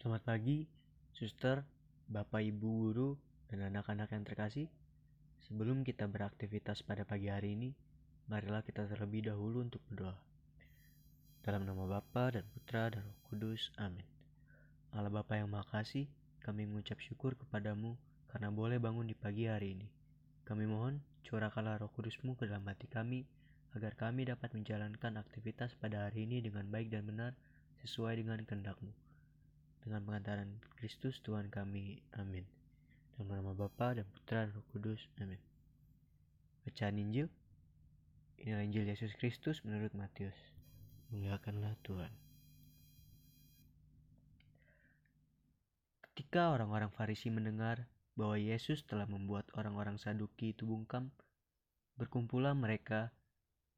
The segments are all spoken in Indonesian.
Selamat pagi, suster, bapak ibu guru, dan anak-anak yang terkasih. Sebelum kita beraktivitas pada pagi hari ini, marilah kita terlebih dahulu untuk berdoa. Dalam nama Bapa dan Putra dan Roh Kudus, amin. Allah Bapa yang Maha Kasih, kami mengucap syukur kepadamu karena boleh bangun di pagi hari ini. Kami mohon, curahkanlah roh kudusmu ke dalam hati kami, agar kami dapat menjalankan aktivitas pada hari ini dengan baik dan benar, sesuai dengan kehendakmu. Dengan pengantaran Kristus Tuhan kami, amin. Dalam nama Bapa dan Putra dan Roh Kudus, amin. Bacaan Injil, inilah Injil Yesus Kristus menurut Matius. Muliakanlah Tuhan. Ketika orang-orang Farisi mendengar bahwa Yesus telah membuat orang-orang Saduki itu bungkam, berkumpullah mereka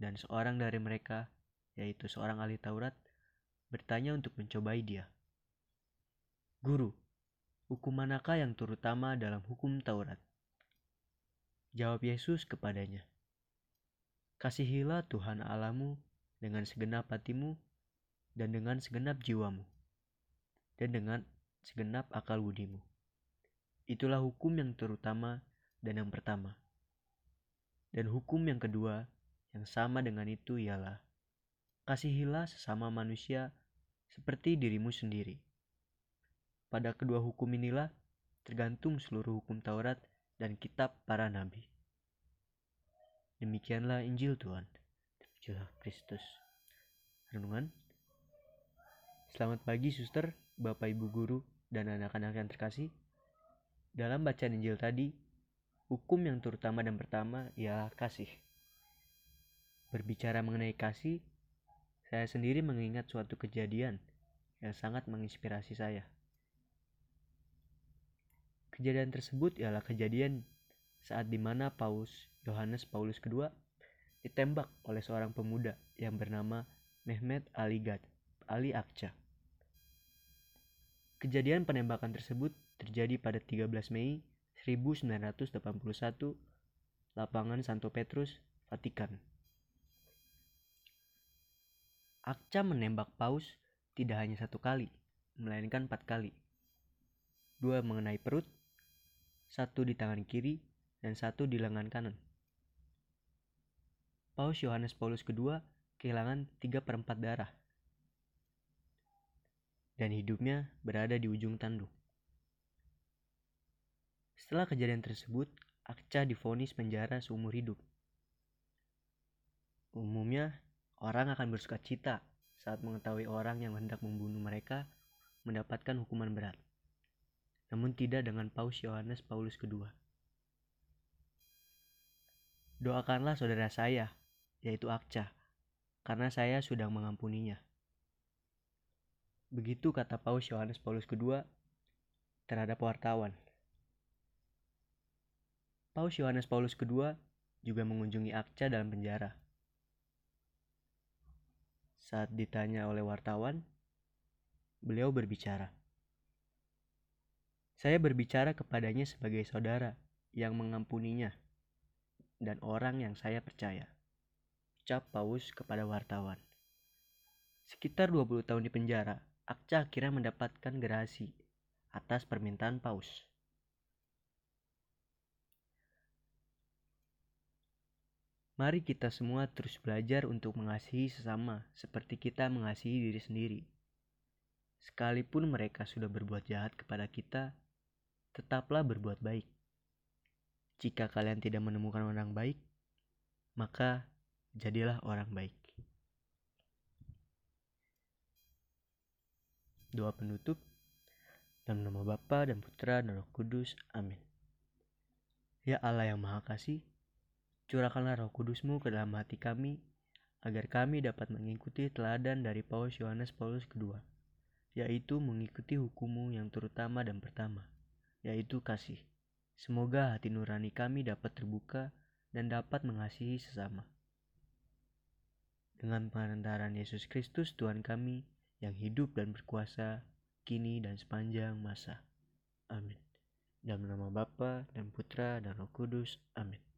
dan seorang dari mereka, yaitu seorang ahli Taurat, bertanya untuk mencobai dia. Guru, hukum manakah yang terutama dalam hukum Taurat? Jawab Yesus kepadanya, Kasihilah Tuhan Alamu dengan segenap hatimu dan dengan segenap jiwamu dan dengan segenap akal budimu. Itulah hukum yang terutama dan yang pertama. Dan hukum yang kedua yang sama dengan itu ialah kasihilah sesama manusia seperti dirimu sendiri. Pada kedua hukum inilah tergantung seluruh hukum Taurat dan kitab para nabi. Demikianlah Injil Tuhan. Terpujilah Kristus. Renungan. Selamat pagi suster, Bapak Ibu guru, dan anak-anak yang terkasih. Dalam bacaan Injil tadi, hukum yang terutama dan pertama ialah kasih. Berbicara mengenai kasih, saya sendiri mengingat suatu kejadian yang sangat menginspirasi saya. Kejadian tersebut ialah kejadian saat di mana Paus Yohanes Paulus II ditembak oleh seorang pemuda yang bernama Mehmet Ali Gad, Ali Akca. Kejadian penembakan tersebut terjadi pada 13 Mei 1981 lapangan Santo Petrus, Vatikan. Akca menembak Paus tidak hanya satu kali, melainkan empat kali. Dua mengenai perut, satu di tangan kiri, dan satu di lengan kanan. Paus Yohanes Paulus II kehilangan tiga perempat darah. Dan hidupnya berada di ujung tanduk. Setelah kejadian tersebut, Akca difonis penjara seumur hidup. Umumnya, orang akan bersuka cita saat mengetahui orang yang hendak membunuh mereka mendapatkan hukuman berat. Namun tidak dengan Paus Yohanes Paulus II. Doakanlah saudara saya, yaitu Akca, karena saya sudah mengampuninya. Begitu kata Paus Yohanes Paulus II terhadap wartawan. Paus Yohanes Paulus II juga mengunjungi Akca dalam penjara. Saat ditanya oleh wartawan, beliau berbicara. Saya berbicara kepadanya sebagai saudara yang mengampuninya dan orang yang saya percaya. Ucap Paus kepada wartawan. Sekitar 20 tahun di penjara, Akca akhirnya mendapatkan gerasi atas permintaan Paus. Mari kita semua terus belajar untuk mengasihi sesama seperti kita mengasihi diri sendiri. Sekalipun mereka sudah berbuat jahat kepada kita, tetaplah berbuat baik. Jika kalian tidak menemukan orang baik, maka jadilah orang baik. Doa penutup dalam nama Bapa dan Putra dan Roh Kudus. Amin. Ya Allah yang Maha Kasih, curahkanlah Roh Kudusmu ke dalam hati kami, agar kami dapat mengikuti teladan dari Paus Yohanes Paulus II, yaitu mengikuti hukummu yang terutama dan pertama, yaitu kasih. Semoga hati nurani kami dapat terbuka dan dapat mengasihi sesama. Dengan pengantaran Yesus Kristus Tuhan kami yang hidup dan berkuasa kini dan sepanjang masa. Amin. Dalam nama Bapa dan Putra dan Roh Kudus. Amin.